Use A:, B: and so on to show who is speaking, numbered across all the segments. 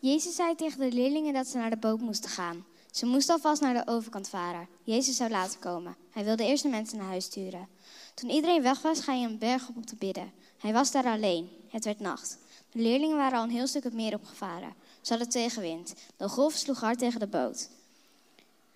A: Jezus zei tegen de leerlingen dat ze naar de boot moesten gaan. Ze moesten alvast naar de overkant varen. Jezus zou later komen. Hij wilde eerst de mensen naar huis sturen. Toen iedereen weg was, ging hij een berg op om te bidden. Hij was daar alleen. Het werd nacht. De leerlingen waren al een heel stuk het meer opgevaren. Ze hadden tegenwind. De golf sloeg hard tegen de boot.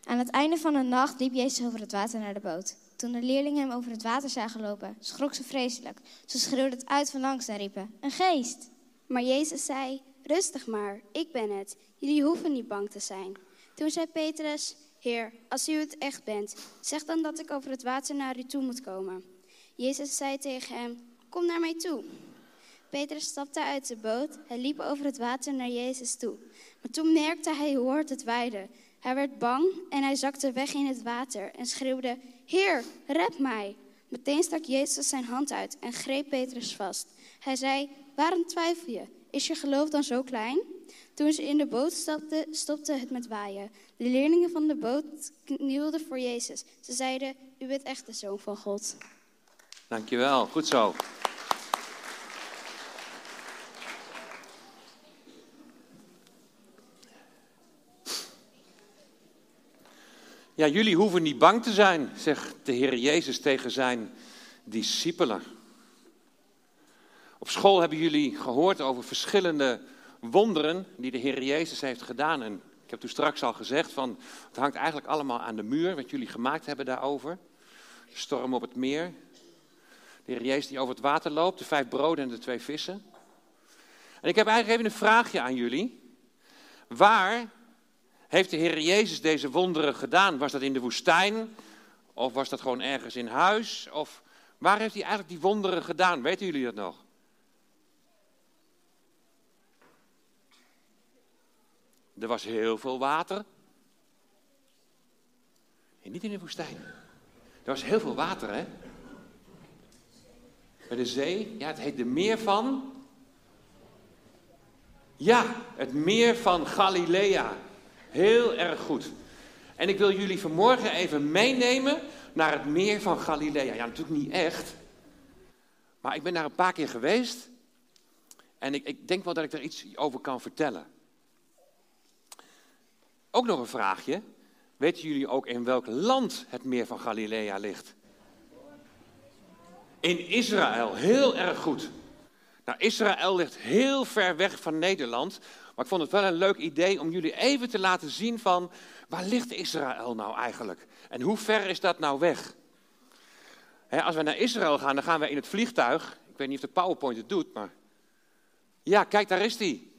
A: Aan het einde van de nacht liep Jezus over het water naar de boot. Toen de leerlingen hem over het water zagen lopen, schrok ze vreselijk. Ze schreeuwden het uit van langs en riepen: Een geest!
B: Maar Jezus zei: Rustig maar, ik ben het. Jullie hoeven niet bang te zijn. Toen zei Petrus: Heer, als u het echt bent, zeg dan dat ik over het water naar u toe moet komen. Jezus zei tegen hem: Kom naar mij toe. Petrus stapte uit de boot. Hij liep over het water naar Jezus toe. Maar toen merkte hij hoe hard het waaide. Hij werd bang en hij zakte weg in het water en schreeuwde: Heer, red mij! Meteen stak Jezus zijn hand uit en greep Petrus vast. Hij zei: Waarom twijfel je? Is je geloof dan zo klein? Toen ze in de boot stapten, stopte het met waaien. De leerlingen van de boot knielden voor Jezus. Ze zeiden: U bent echt de zoon van God.
C: Dankjewel, goed zo. Ja, jullie hoeven niet bang te zijn, zegt de Heer Jezus tegen zijn discipelen. Op school hebben jullie gehoord over verschillende wonderen die de Heer Jezus heeft gedaan. En ik heb toen straks al gezegd van, het hangt eigenlijk allemaal aan de muur, wat jullie gemaakt hebben daarover. De storm op het meer, de Heer Jezus die over het water loopt, de vijf broden en de twee vissen. En ik heb eigenlijk even een vraagje aan jullie. Waar heeft de Heer Jezus deze wonderen gedaan? Was dat in de woestijn? Of was dat gewoon ergens in huis? Of waar heeft hij eigenlijk die wonderen gedaan? Weten jullie dat nog? Er was heel veel water. Niet in de woestijn. Er was heel veel water, hè? Bij de zee. Ja, het heet de meer van. Ja, het meer van Galilea. Heel erg goed. En ik wil jullie vanmorgen even meenemen naar het meer van Galilea. Ja, natuurlijk niet echt. Maar ik ben daar een paar keer geweest. En ik, ik denk wel dat ik daar iets over kan vertellen. Ook nog een vraagje. Weten jullie ook in welk land het meer van Galilea ligt? In Israël, heel erg goed. Nou, Israël ligt heel ver weg van Nederland, maar ik vond het wel een leuk idee om jullie even te laten zien van waar ligt Israël nou eigenlijk? En hoe ver is dat nou weg? als we naar Israël gaan, dan gaan we in het vliegtuig. Ik weet niet of de PowerPoint het doet, maar. Ja, kijk, daar is die.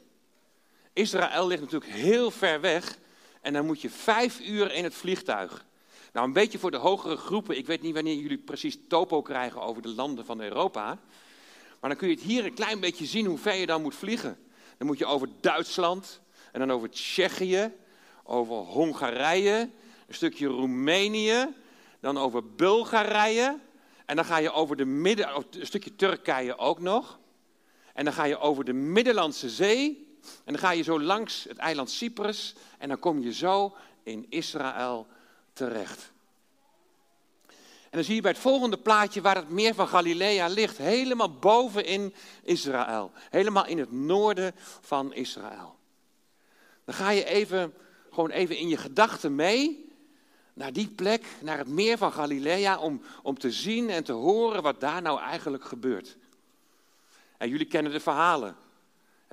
C: Israël ligt natuurlijk heel ver weg. En dan moet je vijf uur in het vliegtuig. Nou, een beetje voor de hogere groepen. Ik weet niet wanneer jullie precies topo krijgen over de landen van Europa. Maar dan kun je het hier een klein beetje zien hoe ver je dan moet vliegen. Dan moet je over Duitsland en dan over Tsjechië, over Hongarije, een stukje Roemenië, dan over Bulgarije. En dan ga je over de midden, een stukje Turkije ook nog. En dan ga je over de Middellandse Zee. En dan ga je zo langs het eiland Cyprus. En dan kom je zo in Israël terecht. En dan zie je bij het volgende plaatje waar het meer van Galilea ligt. Helemaal boven in Israël. Helemaal in het noorden van Israël. Dan ga je even, gewoon even in je gedachten mee naar die plek, naar het meer van Galilea, om, om te zien en te horen wat daar nou eigenlijk gebeurt. En jullie kennen de verhalen.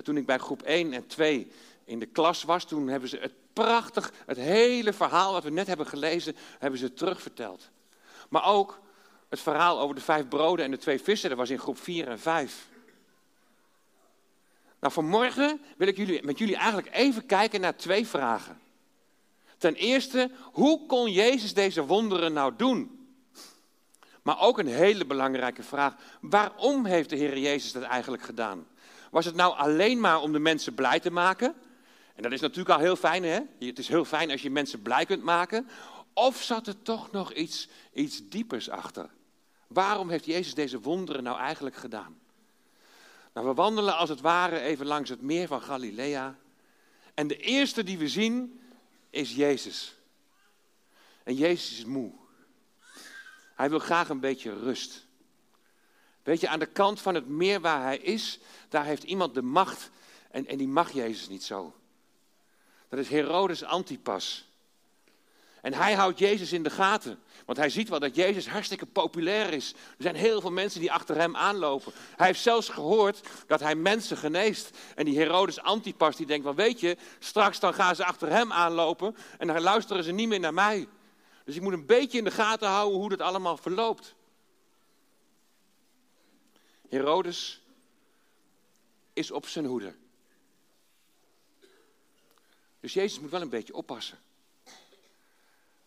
C: En toen ik bij groep 1 en 2 in de klas was, toen hebben ze het prachtig, het hele verhaal wat we net hebben gelezen, hebben ze terugverteld. Maar ook het verhaal over de vijf broden en de twee vissen, dat was in groep 4 en 5. Nou, vanmorgen wil ik jullie, met jullie eigenlijk even kijken naar twee vragen. Ten eerste, hoe kon Jezus deze wonderen nou doen? Maar ook een hele belangrijke vraag, waarom heeft de Heer Jezus dat eigenlijk gedaan? Was het nou alleen maar om de mensen blij te maken? En dat is natuurlijk al heel fijn, hè? Het is heel fijn als je mensen blij kunt maken. Of zat er toch nog iets, iets diepers achter? Waarom heeft Jezus deze wonderen nou eigenlijk gedaan? Nou, we wandelen als het ware even langs het meer van Galilea. En de eerste die we zien is Jezus. En Jezus is moe. Hij wil graag een beetje rust. Weet je, aan de kant van het meer waar hij is, daar heeft iemand de macht. En, en die mag Jezus niet zo. Dat is Herodes Antipas. En hij houdt Jezus in de gaten. Want hij ziet wel dat Jezus hartstikke populair is. Er zijn heel veel mensen die achter hem aanlopen. Hij heeft zelfs gehoord dat hij mensen geneest. En die Herodes Antipas die denkt, wel weet je, straks dan gaan ze achter hem aanlopen en dan luisteren ze niet meer naar mij. Dus ik moet een beetje in de gaten houden hoe dat allemaal verloopt. Herodes is op zijn hoede. Dus Jezus moet wel een beetje oppassen.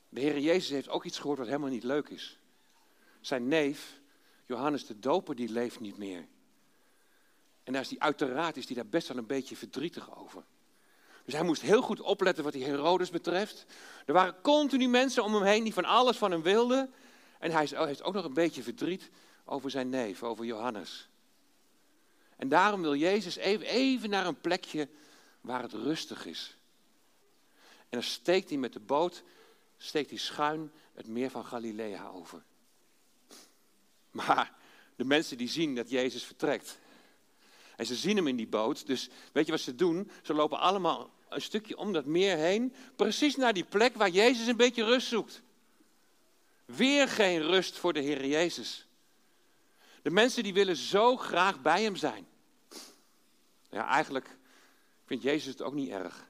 C: De Heer Jezus heeft ook iets gehoord wat helemaal niet leuk is. Zijn neef, Johannes de Doper, die leeft niet meer. En daar is die, uiteraard is hij daar best wel een beetje verdrietig over. Dus hij moest heel goed opletten wat die Herodes betreft. Er waren continu mensen om hem heen die van alles van hem wilden. En hij heeft ook nog een beetje verdriet over zijn neef, over Johannes. En daarom wil Jezus even, even naar een plekje waar het rustig is. En dan steekt hij met de boot steekt hij schuin het meer van Galilea over. Maar de mensen die zien dat Jezus vertrekt. En ze zien hem in die boot. Dus weet je wat ze doen? Ze lopen allemaal een stukje om dat meer heen. Precies naar die plek waar Jezus een beetje rust zoekt. Weer geen rust voor de Heer Jezus. De mensen die willen zo graag bij hem zijn. Ja, eigenlijk vindt Jezus het ook niet erg.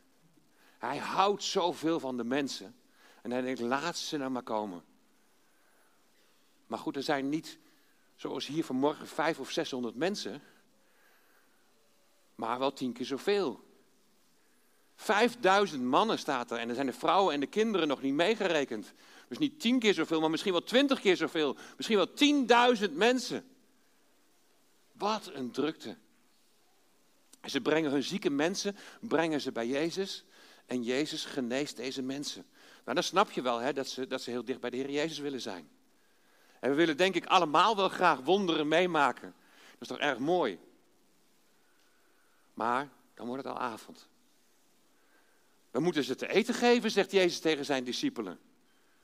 C: Hij houdt zoveel van de mensen. En hij denkt, laat ze nou maar komen. Maar goed, er zijn niet, zoals hier vanmorgen, vijf of zeshonderd mensen. Maar wel tien keer zoveel. Vijfduizend mannen staat er. En er zijn de vrouwen en de kinderen nog niet meegerekend. Dus niet tien keer zoveel, maar misschien wel twintig keer zoveel. Misschien wel tienduizend mensen. Wat een drukte. Ze brengen hun zieke mensen, brengen ze bij Jezus. En Jezus geneest deze mensen. Nou, dan snap je wel hè, dat, ze, dat ze heel dicht bij de Heer Jezus willen zijn. En we willen denk ik allemaal wel graag wonderen meemaken. Dat is toch erg mooi. Maar dan wordt het al avond. We moeten ze te eten geven, zegt Jezus tegen zijn discipelen.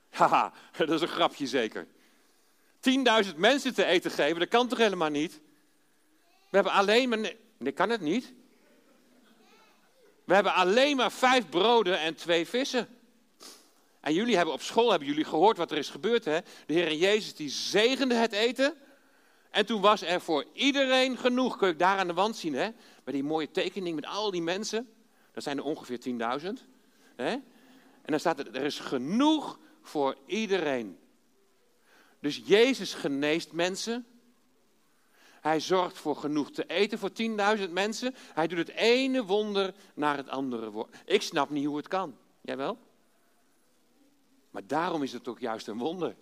C: Haha, dat is een grapje zeker. 10.000 mensen te eten geven, dat kan toch helemaal niet? We hebben alleen maar. Nee, kan het niet? We hebben alleen maar vijf broden en twee vissen. En jullie hebben op school hebben jullie gehoord wat er is gebeurd. Hè? De Heer Jezus die zegende het eten. En toen was er voor iedereen genoeg. Kun je daar aan de wand zien, hè? Bij die mooie tekening met al die mensen. Dat zijn er ongeveer 10.000. En dan staat er, er is genoeg voor iedereen. Dus Jezus geneest mensen. Hij zorgt voor genoeg te eten voor 10.000 mensen. Hij doet het ene wonder naar het andere. Ik snap niet hoe het kan. Jij wel? Maar daarom is het ook juist een wonder.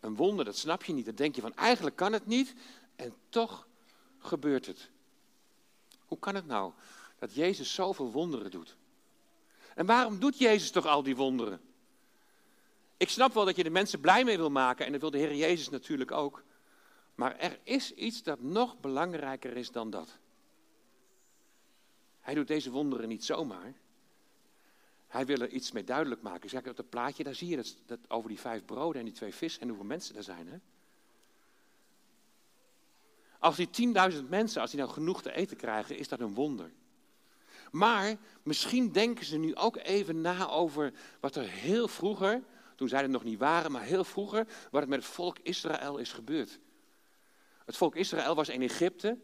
C: Een wonder, dat snap je niet. Dan denk je van eigenlijk kan het niet en toch gebeurt het. Hoe kan het nou dat Jezus zoveel wonderen doet? En waarom doet Jezus toch al die wonderen? Ik snap wel dat je de mensen blij mee wil maken en dat wil de Heer Jezus natuurlijk ook. Maar er is iets dat nog belangrijker is dan dat. Hij doet deze wonderen niet zomaar. Hij wil er iets mee duidelijk maken. Zeg, op het plaatje, daar zie je dat, dat, over die vijf broden en die twee vis en hoeveel mensen er zijn. Hè? Als die 10.000 mensen, als die nou genoeg te eten krijgen, is dat een wonder. Maar misschien denken ze nu ook even na over wat er heel vroeger, toen zij er nog niet waren, maar heel vroeger, wat er met het volk Israël is gebeurd. Het volk Israël was in Egypte,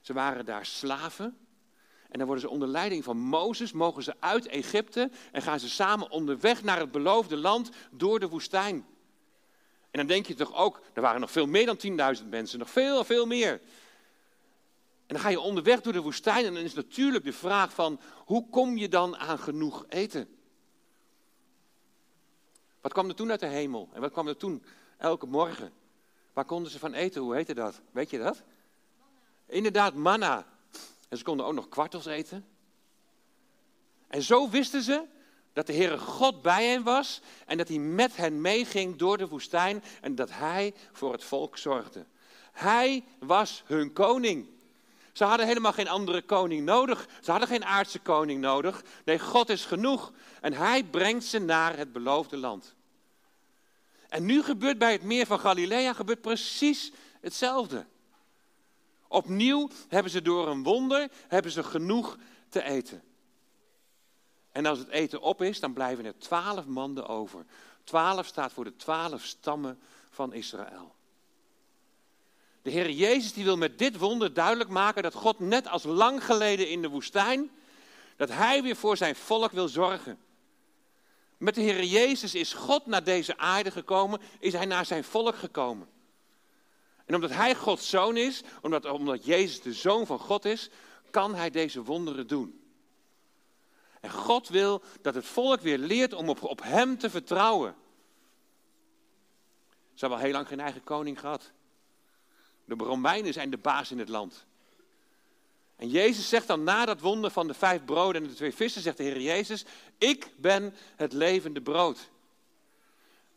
C: ze waren daar slaven. En dan worden ze onder leiding van Mozes, mogen ze uit Egypte en gaan ze samen onderweg naar het beloofde land door de woestijn. En dan denk je toch ook, er waren nog veel meer dan 10.000 mensen, nog veel, veel meer. En dan ga je onderweg door de woestijn en dan is natuurlijk de vraag van, hoe kom je dan aan genoeg eten? Wat kwam er toen uit de hemel? En wat kwam er toen elke morgen? Waar konden ze van eten? Hoe heette dat? Weet je dat? Inderdaad, manna. En ze konden ook nog kwartels eten. En zo wisten ze dat de Heere God bij hen was en dat hij met hen meeging door de woestijn en dat hij voor het volk zorgde. Hij was hun koning. Ze hadden helemaal geen andere koning nodig. Ze hadden geen aardse koning nodig. Nee, God is genoeg. En hij brengt ze naar het beloofde land. En nu gebeurt bij het meer van Galilea gebeurt precies hetzelfde. Opnieuw hebben ze door een wonder hebben ze genoeg te eten. En als het eten op is, dan blijven er twaalf manden over. Twaalf staat voor de twaalf stammen van Israël. De Heer Jezus die wil met dit wonder duidelijk maken dat God net als lang geleden in de woestijn, dat Hij weer voor zijn volk wil zorgen. Met de Heer Jezus is God naar deze aarde gekomen, is Hij naar zijn volk gekomen. En omdat Hij Gods zoon is, omdat, omdat Jezus de zoon van God is, kan Hij deze wonderen doen. En God wil dat het volk weer leert om op, op Hem te vertrouwen. Ze hebben al heel lang geen eigen koning gehad. De Romeinen zijn de baas in het land. En Jezus zegt dan na dat wonder van de vijf broden en de twee vissen, zegt de Heer Jezus, ik ben het levende brood.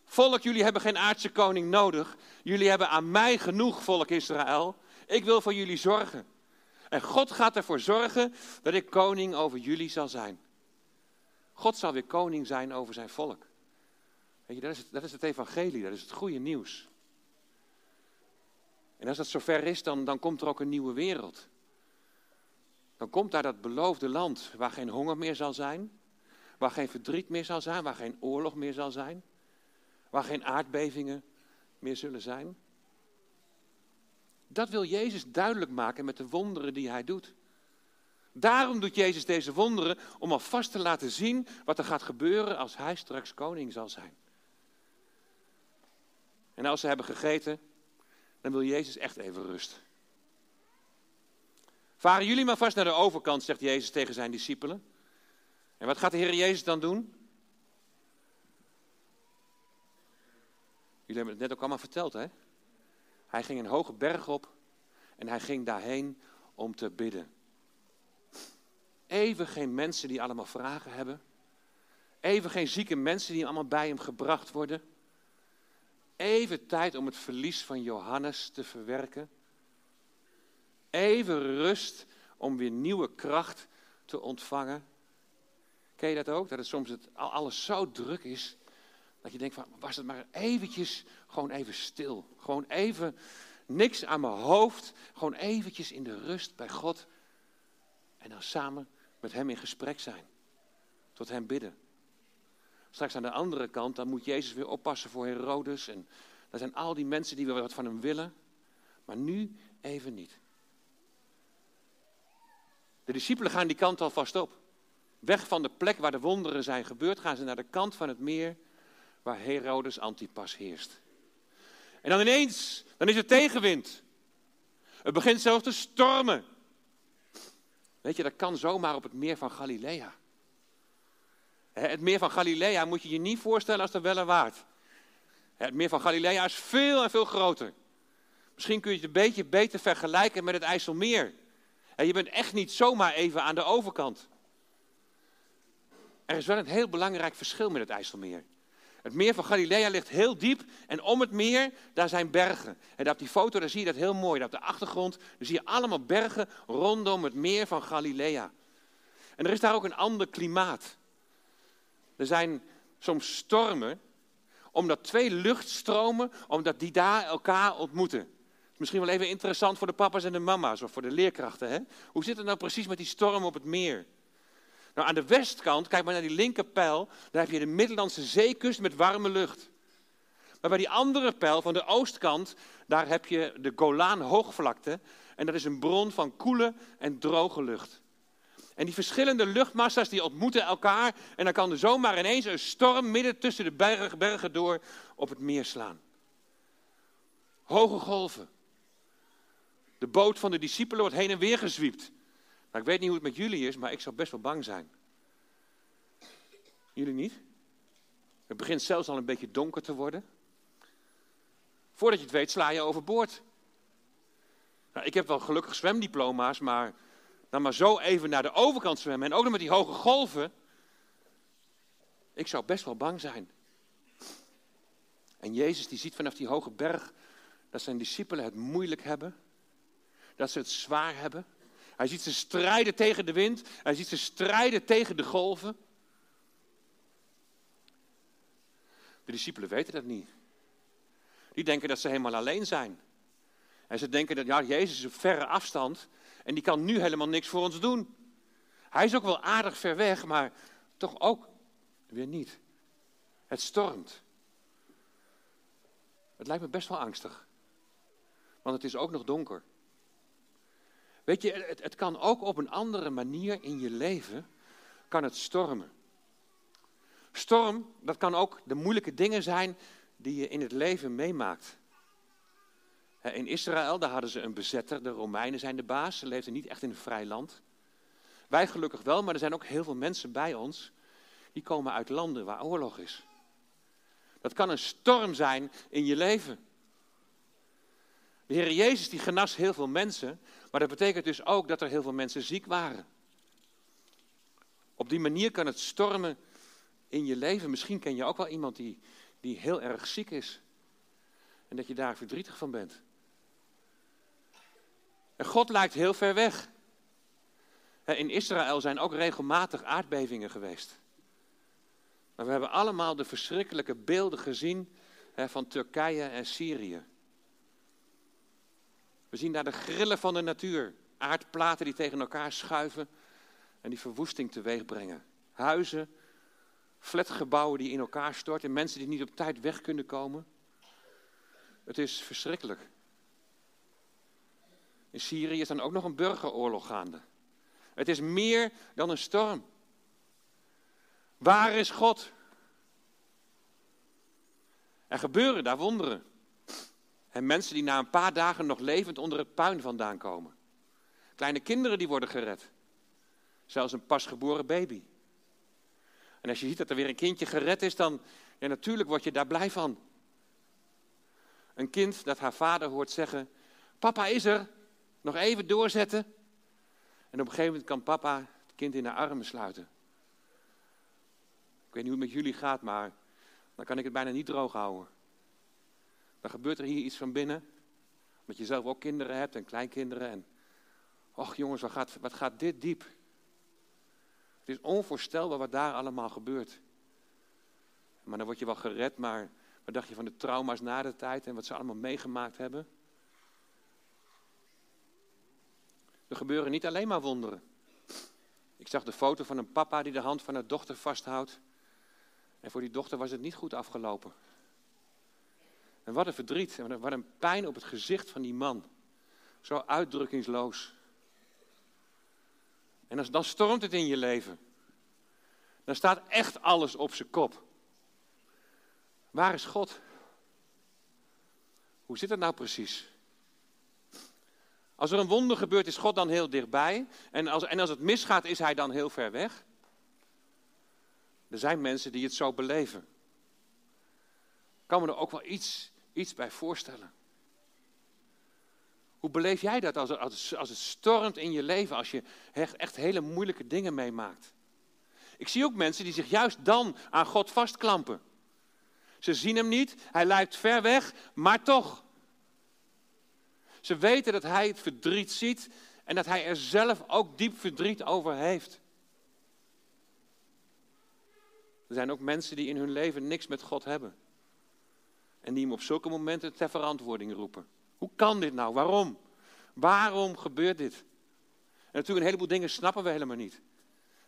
C: Volk, jullie hebben geen aardse koning nodig. Jullie hebben aan mij genoeg, volk Israël. Ik wil voor jullie zorgen. En God gaat ervoor zorgen dat ik koning over jullie zal zijn. God zal weer koning zijn over zijn volk. Weet je, dat is het, dat is het evangelie, dat is het goede nieuws. En als dat zover is, dan, dan komt er ook een nieuwe wereld. Dan komt daar dat beloofde land waar geen honger meer zal zijn, waar geen verdriet meer zal zijn, waar geen oorlog meer zal zijn, waar geen aardbevingen meer zullen zijn. Dat wil Jezus duidelijk maken met de wonderen die hij doet. Daarom doet Jezus deze wonderen om alvast te laten zien wat er gaat gebeuren als hij straks koning zal zijn. En als ze hebben gegeten, dan wil Jezus echt even rust. Varen jullie maar vast naar de overkant, zegt Jezus tegen zijn discipelen. En wat gaat de Heer Jezus dan doen? Jullie hebben het net ook allemaal verteld, hè? Hij ging een hoge berg op en hij ging daarheen om te bidden. Even geen mensen die allemaal vragen hebben. Even geen zieke mensen die allemaal bij hem gebracht worden. Even tijd om het verlies van Johannes te verwerken. Even rust om weer nieuwe kracht te ontvangen. Ken je dat ook? Dat het soms het, alles zo druk is. Dat je denkt van, was het maar eventjes, gewoon even stil. Gewoon even, niks aan mijn hoofd. Gewoon eventjes in de rust bij God. En dan samen met hem in gesprek zijn. Tot hem bidden. Straks aan de andere kant, dan moet Jezus weer oppassen voor Herodes. En dat zijn al die mensen die weer wat van hem willen. Maar nu even niet. De discipelen gaan die kant alvast op. Weg van de plek waar de wonderen zijn gebeurd, gaan ze naar de kant van het meer waar Herodes Antipas heerst. En dan ineens, dan is het tegenwind. Het begint zelfs te stormen. Weet je, dat kan zomaar op het meer van Galilea. Het meer van Galilea moet je je niet voorstellen als de Welle waard. Het meer van Galilea is veel en veel groter. Misschien kun je het een beetje beter vergelijken met het IJsselmeer. En je bent echt niet zomaar even aan de overkant. Er is wel een heel belangrijk verschil met het IJsselmeer. Het meer van Galilea ligt heel diep en om het meer, daar zijn bergen. En op die foto, daar zie je dat heel mooi. Op de achtergrond, zie je allemaal bergen rondom het meer van Galilea. En er is daar ook een ander klimaat. Er zijn soms stormen, omdat twee luchtstromen, omdat die daar elkaar ontmoeten. Misschien wel even interessant voor de papa's en de mama's of voor de leerkrachten. Hè? Hoe zit het nou precies met die storm op het meer? Nou, aan de westkant, kijk maar naar die linkerpijl, daar heb je de Middellandse zeekust met warme lucht. Maar bij die andere pijl van de oostkant, daar heb je de Golaan hoogvlakte. En dat is een bron van koele en droge lucht. En die verschillende luchtmassa's die ontmoeten elkaar. En dan kan er zomaar ineens een storm midden tussen de bergen door op het meer slaan. Hoge golven. De boot van de discipelen wordt heen en weer gezwiept. Nou, ik weet niet hoe het met jullie is, maar ik zou best wel bang zijn. Jullie niet? Het begint zelfs al een beetje donker te worden. Voordat je het weet, sla je overboord. Nou, ik heb wel gelukkig zwemdiploma's, maar dan maar zo even naar de overkant zwemmen. En ook nog met die hoge golven. Ik zou best wel bang zijn. En Jezus die ziet vanaf die hoge berg dat zijn discipelen het moeilijk hebben. Dat ze het zwaar hebben. Hij ziet ze strijden tegen de wind. Hij ziet ze strijden tegen de golven. De discipelen weten dat niet. Die denken dat ze helemaal alleen zijn. En ze denken dat ja, Jezus is op verre afstand en die kan nu helemaal niks voor ons doen. Hij is ook wel aardig ver weg, maar toch ook weer niet. Het stormt. Het lijkt me best wel angstig. Want het is ook nog donker. Weet je, het, het kan ook op een andere manier in je leven, kan het stormen. Storm, dat kan ook de moeilijke dingen zijn die je in het leven meemaakt. In Israël, daar hadden ze een bezetter, de Romeinen zijn de baas, ze leefden niet echt in een vrij land. Wij gelukkig wel, maar er zijn ook heel veel mensen bij ons, die komen uit landen waar oorlog is. Dat kan een storm zijn in je leven. De Heer Jezus die genas heel veel mensen, maar dat betekent dus ook dat er heel veel mensen ziek waren. Op die manier kan het stormen in je leven. Misschien ken je ook wel iemand die, die heel erg ziek is. En dat je daar verdrietig van bent. En God lijkt heel ver weg. In Israël zijn ook regelmatig aardbevingen geweest. Maar we hebben allemaal de verschrikkelijke beelden gezien van Turkije en Syrië. We zien daar de grillen van de natuur. Aardplaten die tegen elkaar schuiven en die verwoesting teweeg brengen. Huizen, flatgebouwen die in elkaar storten, mensen die niet op tijd weg kunnen komen. Het is verschrikkelijk. In Syrië is dan ook nog een burgeroorlog gaande. Het is meer dan een storm. Waar is God? Er gebeuren daar wonderen. En mensen die na een paar dagen nog levend onder het puin vandaan komen. Kleine kinderen die worden gered. Zelfs een pasgeboren baby. En als je ziet dat er weer een kindje gered is, dan ja, natuurlijk word je daar blij van. Een kind dat haar vader hoort zeggen: Papa is er, nog even doorzetten. En op een gegeven moment kan papa het kind in haar armen sluiten. Ik weet niet hoe het met jullie gaat, maar dan kan ik het bijna niet droog houden. Dan gebeurt er hier iets van binnen. Omdat je zelf ook kinderen hebt en kleinkinderen. En, och jongens, wat gaat, wat gaat dit diep? Het is onvoorstelbaar wat daar allemaal gebeurt. Maar dan word je wel gered, maar wat dacht je van de trauma's na de tijd en wat ze allemaal meegemaakt hebben? Er gebeuren niet alleen maar wonderen. Ik zag de foto van een papa die de hand van haar dochter vasthoudt. En voor die dochter was het niet goed afgelopen. En wat een verdriet en wat een pijn op het gezicht van die man. Zo uitdrukkingsloos. En als, dan stormt het in je leven. Dan staat echt alles op zijn kop. Waar is God? Hoe zit het nou precies? Als er een wonder gebeurt, is God dan heel dichtbij. En als, en als het misgaat, is hij dan heel ver weg. Er zijn mensen die het zo beleven. Kan me er ook wel iets, iets bij voorstellen. Hoe beleef jij dat als, als, als het stormt in je leven, als je echt, echt hele moeilijke dingen meemaakt? Ik zie ook mensen die zich juist dan aan God vastklampen. Ze zien hem niet, hij lijkt ver weg, maar toch. Ze weten dat hij het verdriet ziet en dat hij er zelf ook diep verdriet over heeft. Er zijn ook mensen die in hun leven niks met God hebben. En die hem op zulke momenten ter verantwoording roepen. Hoe kan dit nou? Waarom? Waarom gebeurt dit? En natuurlijk een heleboel dingen snappen we helemaal niet.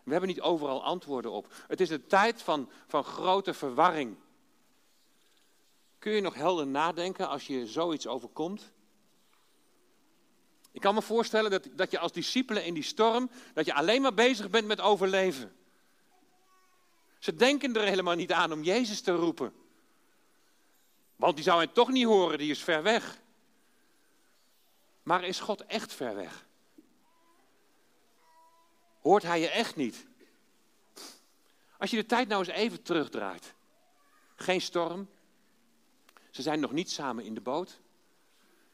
C: We hebben niet overal antwoorden op. Het is een tijd van, van grote verwarring. Kun je nog helder nadenken als je zoiets overkomt? Ik kan me voorstellen dat, dat je als discipelen in die storm, dat je alleen maar bezig bent met overleven. Ze denken er helemaal niet aan om Jezus te roepen. Want die zou hij toch niet horen, die is ver weg. Maar is God echt ver weg? Hoort hij je echt niet? Als je de tijd nou eens even terugdraait. Geen storm. Ze zijn nog niet samen in de boot.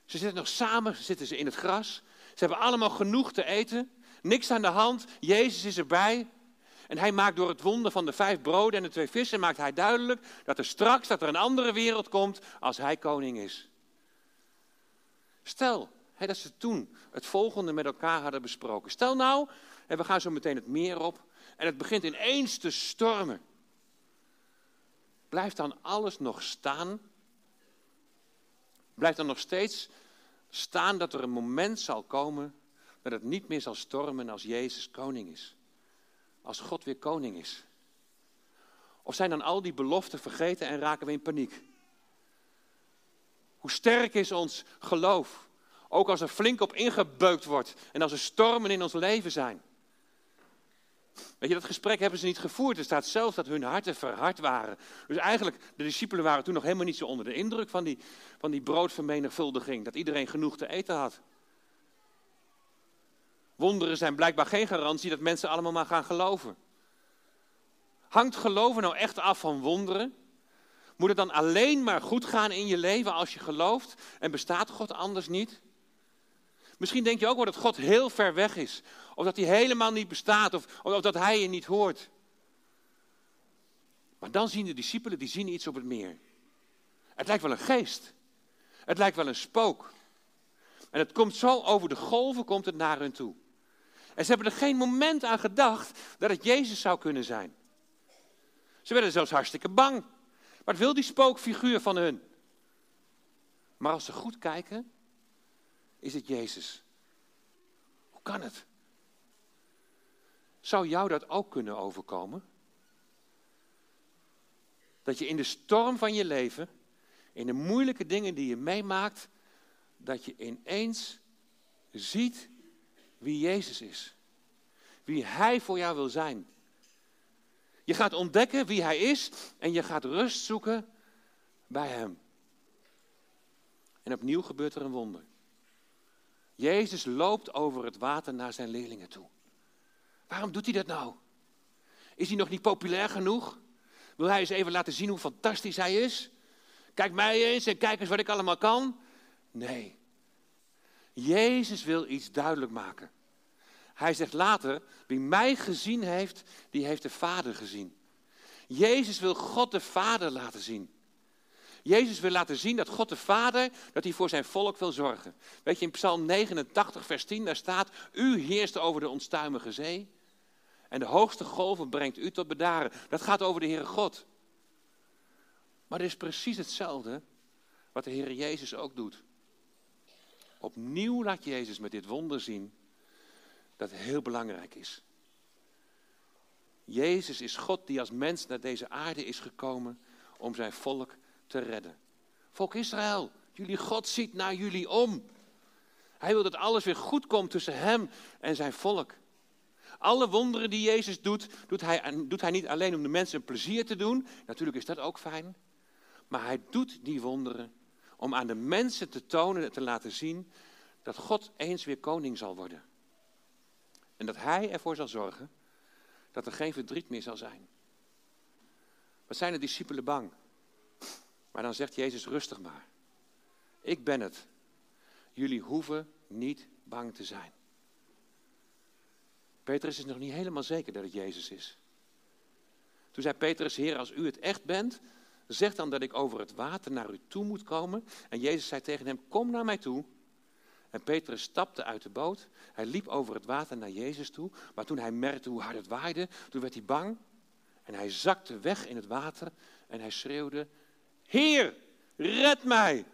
C: Ze zitten nog samen, zitten ze in het gras. Ze hebben allemaal genoeg te eten. Niks aan de hand. Jezus is erbij. En hij maakt door het wonder van de vijf broden en de twee vissen, maakt hij duidelijk dat er straks dat er een andere wereld komt als hij koning is. Stel hè, dat ze toen het volgende met elkaar hadden besproken. Stel nou, en we gaan zo meteen het meer op, en het begint ineens te stormen. Blijft dan alles nog staan? Blijft dan nog steeds staan dat er een moment zal komen dat het niet meer zal stormen als Jezus koning is? Als God weer koning is. Of zijn dan al die beloften vergeten en raken we in paniek? Hoe sterk is ons geloof? Ook als er flink op ingebeukt wordt en als er stormen in ons leven zijn. Weet je, dat gesprek hebben ze niet gevoerd. Er staat zelfs dat hun harten verhard waren. Dus eigenlijk, de discipelen waren toen nog helemaal niet zo onder de indruk van die, van die broodvermenigvuldiging. Dat iedereen genoeg te eten had. Wonderen zijn blijkbaar geen garantie dat mensen allemaal maar gaan geloven. Hangt geloven nou echt af van wonderen? Moet het dan alleen maar goed gaan in je leven als je gelooft en bestaat God anders niet? Misschien denk je ook wel dat God heel ver weg is. Of dat hij helemaal niet bestaat. Of, of dat hij je niet hoort. Maar dan zien de discipelen, die zien iets op het meer. Het lijkt wel een geest. Het lijkt wel een spook. En het komt zo over de golven, komt het naar hun toe. En ze hebben er geen moment aan gedacht dat het Jezus zou kunnen zijn. Ze werden zelfs hartstikke bang. Wat wil die spookfiguur van hun? Maar als ze goed kijken, is het Jezus. Hoe kan het? Zou jou dat ook kunnen overkomen? Dat je in de storm van je leven, in de moeilijke dingen die je meemaakt, dat je ineens ziet wie Jezus is. Wie Hij voor jou wil zijn. Je gaat ontdekken wie Hij is en je gaat rust zoeken bij Hem. En opnieuw gebeurt er een wonder. Jezus loopt over het water naar zijn leerlingen toe. Waarom doet hij dat nou? Is hij nog niet populair genoeg? Wil hij eens even laten zien hoe fantastisch hij is? Kijk mij eens en kijk eens wat ik allemaal kan. Nee. Jezus wil iets duidelijk maken. Hij zegt later, wie mij gezien heeft, die heeft de Vader gezien. Jezus wil God de Vader laten zien. Jezus wil laten zien dat God de Vader, dat hij voor zijn volk wil zorgen. Weet je, in Psalm 89, vers 10, daar staat, u heerst over de onstuimige zee. En de hoogste golven brengt u tot bedaren. Dat gaat over de Heere God. Maar het is precies hetzelfde wat de Heer Jezus ook doet. Opnieuw laat Jezus met dit wonder zien dat heel belangrijk is. Jezus is God die als mens naar deze aarde is gekomen om zijn volk te redden. Volk Israël, jullie God ziet naar jullie om. Hij wil dat alles weer goed komt tussen hem en zijn volk. Alle wonderen die Jezus doet, doet hij, doet hij niet alleen om de mensen plezier te doen. Natuurlijk is dat ook fijn. Maar hij doet die wonderen om aan de mensen te tonen en te laten zien dat God eens weer koning zal worden. En dat hij ervoor zal zorgen dat er geen verdriet meer zal zijn. Wat zijn de discipelen bang? Maar dan zegt Jezus rustig maar. Ik ben het. Jullie hoeven niet bang te zijn. Petrus is nog niet helemaal zeker dat het Jezus is. Toen zei Petrus, Heer, als u het echt bent, zeg dan dat ik over het water naar u toe moet komen. En Jezus zei tegen hem, kom naar mij toe. En Petrus stapte uit de boot. Hij liep over het water naar Jezus toe. Maar toen hij merkte hoe hard het waaide, toen werd hij bang. En hij zakte weg in het water en hij schreeuwde, Heer, red mij.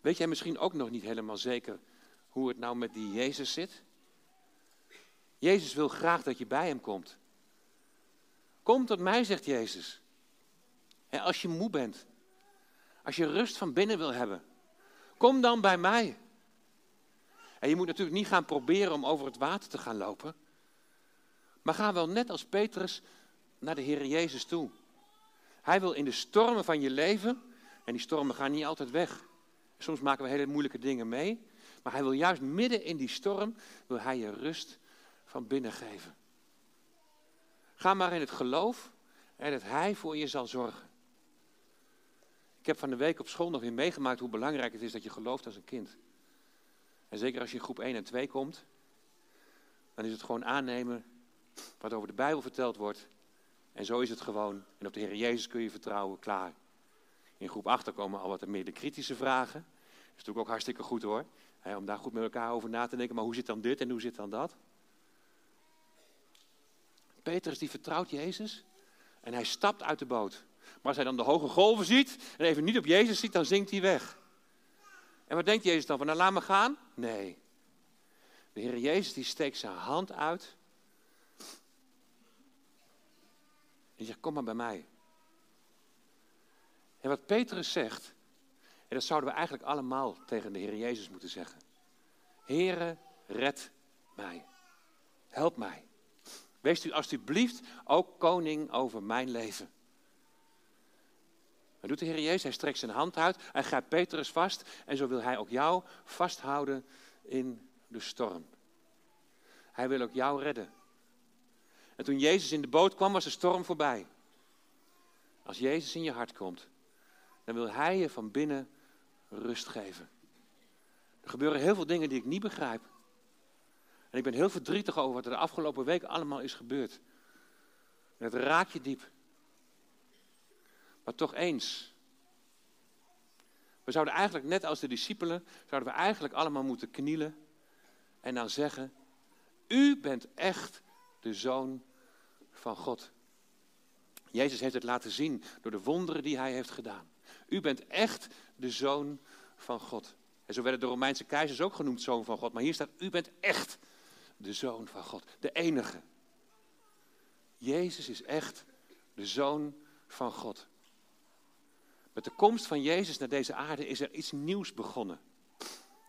C: Weet jij misschien ook nog niet helemaal zeker hoe het nou met die Jezus zit? Jezus wil graag dat je bij hem komt. Kom tot mij, zegt Jezus. En als je moe bent, als je rust van binnen wil hebben, kom dan bij mij. En je moet natuurlijk niet gaan proberen om over het water te gaan lopen. Maar ga wel net als Petrus naar de Heer Jezus toe. Hij wil in de stormen van je leven, en die stormen gaan niet altijd weg. Soms maken we hele moeilijke dingen mee. Maar hij wil juist midden in die storm, wil hij je rust van binnen geven. Ga maar in het geloof en dat hij voor je zal zorgen. Ik heb van de week op school nog weer meegemaakt hoe belangrijk het is dat je gelooft als een kind. En zeker als je in groep 1 en 2 komt, dan is het gewoon aannemen wat over de Bijbel verteld wordt. En zo is het gewoon. En op de Heer Jezus kun je vertrouwen, klaar. In groep 8 komen al wat meer de kritische vragen. Dat is natuurlijk ook hartstikke goed hoor om daar goed met elkaar over na te denken, maar hoe zit dan dit en hoe zit dan dat? Petrus die vertrouwt Jezus en hij stapt uit de boot. Maar als hij dan de hoge golven ziet en even niet op Jezus ziet, dan zinkt hij weg. En wat denkt Jezus dan? Van nou laat me gaan? Nee. De Heer Jezus die steekt zijn hand uit Die zegt, kom maar bij mij. En wat Petrus zegt, en dat zouden we eigenlijk allemaal tegen de Heer Jezus moeten zeggen. Heere, red mij. Help mij. Wees u alstublieft ook koning over mijn leven. Wat doet de Heer Jezus? Hij strekt zijn hand uit, hij grijpt Petrus vast en zo wil hij ook jou vasthouden in de storm. Hij wil ook jou redden. En toen Jezus in de boot kwam, was de storm voorbij. Als Jezus in je hart komt, dan wil Hij je van binnen rust geven. Er gebeuren heel veel dingen die ik niet begrijp. En ik ben heel verdrietig over wat er de afgelopen week allemaal is gebeurd. Het raakt je diep. Maar toch eens. We zouden eigenlijk, net als de discipelen, zouden we eigenlijk allemaal moeten knielen en dan zeggen, u bent echt de zoon van God. Jezus heeft het laten zien door de wonderen die hij heeft gedaan. U bent echt de zoon van God. En zo werden de Romeinse keizers ook genoemd zoon van God. Maar hier staat, u bent echt de zoon van God. De enige. Jezus is echt de zoon van God. Met de komst van Jezus naar deze aarde is er iets nieuws begonnen.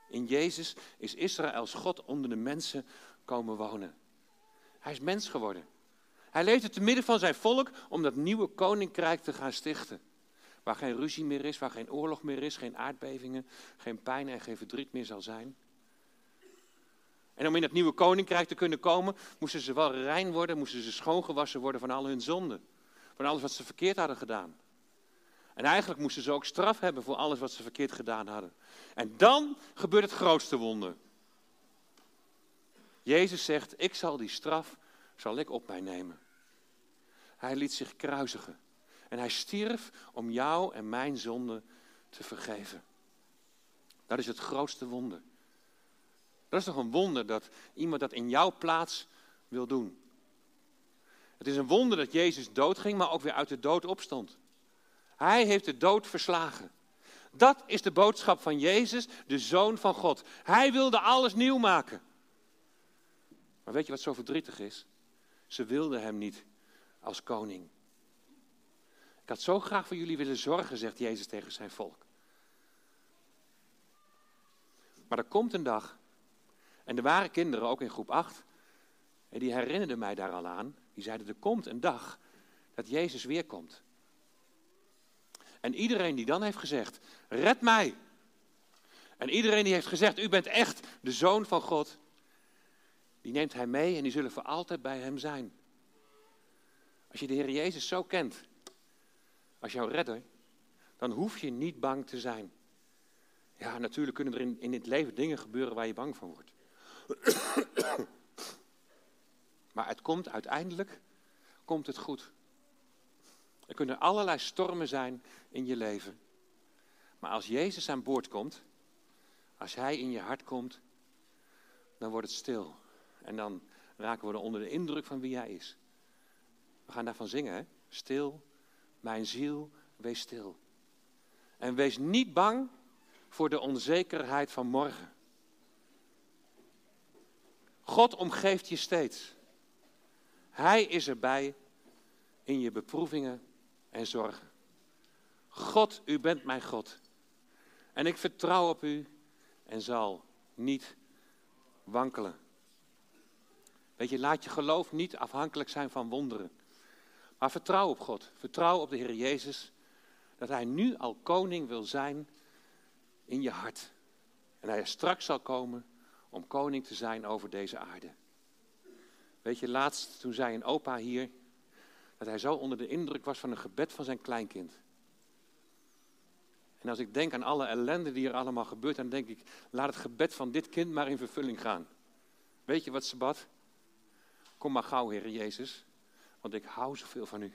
C: In Jezus is Israëls God onder de mensen komen wonen. Hij is mens geworden. Hij leefde te midden van zijn volk om dat nieuwe koninkrijk te gaan stichten. Waar geen ruzie meer is, waar geen oorlog meer is, geen aardbevingen, geen pijn en geen verdriet meer zal zijn. En om in dat nieuwe koninkrijk te kunnen komen, moesten ze wel rein worden, moesten ze schoongewassen worden van al hun zonden. Van alles wat ze verkeerd hadden gedaan. En eigenlijk moesten ze ook straf hebben voor alles wat ze verkeerd gedaan hadden. En dan gebeurt het grootste wonder. Jezus zegt, ik zal die straf, zal ik op mij nemen. Hij liet zich kruisigen. En hij stierf om jou en mijn zonde te vergeven. Dat is het grootste wonder. Dat is toch een wonder dat iemand dat in jouw plaats wil doen. Het is een wonder dat Jezus doodging, maar ook weer uit de dood opstond. Hij heeft de dood verslagen. Dat is de boodschap van Jezus, de Zoon van God. Hij wilde alles nieuw maken. Maar weet je wat zo verdrietig is? Ze wilden hem niet als koning. Ik had zo graag voor jullie willen zorgen, zegt Jezus tegen zijn volk. Maar er komt een dag, en er waren kinderen, ook in groep 8, en die herinnerden mij daar al aan. Die zeiden, er komt een dag dat Jezus weer komt. En iedereen die dan heeft gezegd, red mij. En iedereen die heeft gezegd, u bent echt de zoon van God. Die neemt hij mee en die zullen voor altijd bij hem zijn. Als je de Heer Jezus zo kent, als jouw redder, dan hoef je niet bang te zijn. Ja, natuurlijk kunnen er in, in dit leven dingen gebeuren waar je bang van wordt. Maar het komt uiteindelijk, komt het goed. Er kunnen allerlei stormen zijn in je leven. Maar als Jezus aan boord komt, als Hij in je hart komt, dan wordt het stil. En dan raken we er onder de indruk van wie Hij is. We gaan daarvan zingen? Stil, mijn ziel, wees stil. En wees niet bang voor de onzekerheid van morgen. God omgeeft je steeds. Hij is erbij in je beproevingen en zorgen. God, u bent mijn God. En ik vertrouw op u en zal niet wankelen. Weet je, laat je geloof niet afhankelijk zijn van wonderen. Maar vertrouw op God. Vertrouw op de Heer Jezus. Dat Hij nu al koning wil zijn in je hart. En Hij straks zal komen om koning te zijn over deze aarde. Weet je, laatst toen zei een opa hier dat hij zo onder de indruk was van een gebed van zijn kleinkind. En als ik denk aan alle ellende die er allemaal gebeurt, dan denk ik, laat het gebed van dit kind maar in vervulling gaan. Weet je wat ze bad? Kom maar gauw, Heer Jezus, want ik hou zoveel van u.